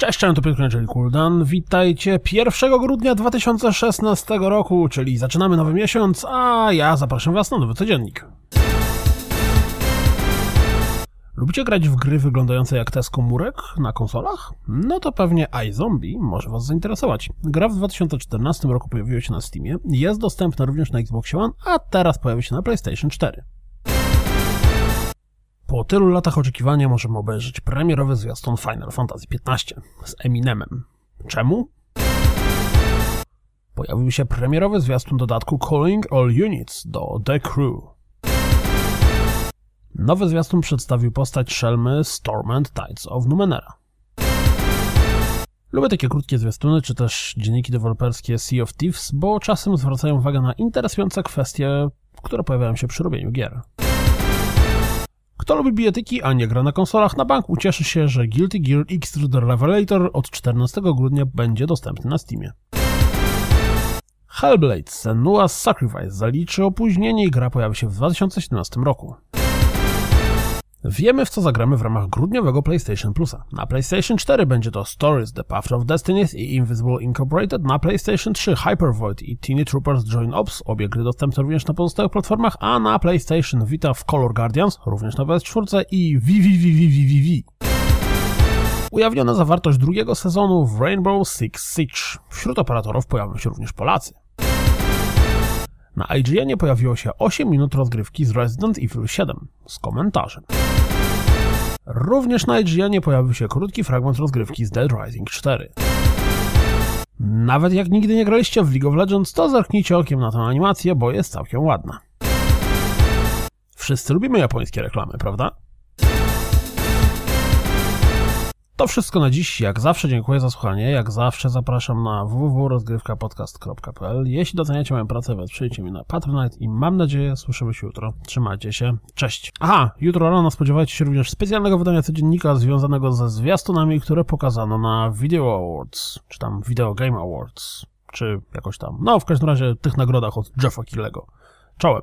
Cześć, cześć, to Piotr czyli Kuldan. Witajcie 1 grudnia 2016 roku, czyli zaczynamy nowy miesiąc, a ja zapraszam Was na nowy codziennik. Lubicie grać w gry wyglądające jak te z komórek na konsolach? No to pewnie iZombie może Was zainteresować. Gra w 2014 roku pojawiła się na Steamie, jest dostępna również na Xbox One, a teraz pojawi się na PlayStation 4. Po tylu latach oczekiwania możemy obejrzeć premierowy zwiastun Final Fantasy XV z Eminemem. Czemu? Pojawił się premierowy zwiastun dodatku Calling All Units do The Crew. Nowy zwiastun przedstawił postać Shelmy Stormend Tides of Numenera. Lubię takie krótkie zwiastuny, czy też dzienniki deweloperskie Sea of Thieves, bo czasem zwracają uwagę na interesujące kwestie, które pojawiają się przy robieniu gier. Kto lubi bijatyki, a nie gra na konsolach, na bank ucieszy się, że Guilty Gear Xtruder Revelator od 14 grudnia będzie dostępny na Steamie. Hellblade Senua's Sacrifice zaliczy opóźnienie i gra pojawi się w 2017 roku. Wiemy w co zagramy w ramach grudniowego PlayStation Plusa. Na PlayStation 4 będzie to Stories, The Path of Destinies i Invisible Incorporated, na PlayStation 3 Hyper Void i Teeny Troopers Join Ops, obie gry dostępne również na pozostałych platformach, a na PlayStation Vita w Color Guardians, również na PS4 i VVVVVVV. Ujawniono zawartość drugiego sezonu w Rainbow Six Siege. Wśród operatorów pojawią się również Polacy. Na IGN pojawiło się 8 minut rozgrywki z Resident Evil 7 z komentarzem. Również na IGN pojawił się krótki fragment rozgrywki z Dead Rising 4. Nawet jak nigdy nie graliście w League of Legends, to zerknijcie okiem na tę animację, bo jest całkiem ładna. Wszyscy lubimy japońskie reklamy, prawda? To wszystko na dziś. Jak zawsze dziękuję za słuchanie. Jak zawsze zapraszam na www.rozgrywkapodcast.pl. Jeśli doceniacie moją pracę, wesprzyjcie mnie na Patronite i mam nadzieję słyszymy się jutro. Trzymajcie się. Cześć. Aha, jutro rano spodziewajcie się również specjalnego wydania codziennika związanego ze zwiastunami, które pokazano na Video Awards, czy tam Video Game Awards, czy jakoś tam. No, w każdym razie tych nagrodach od Jeffa Killego. Czołem.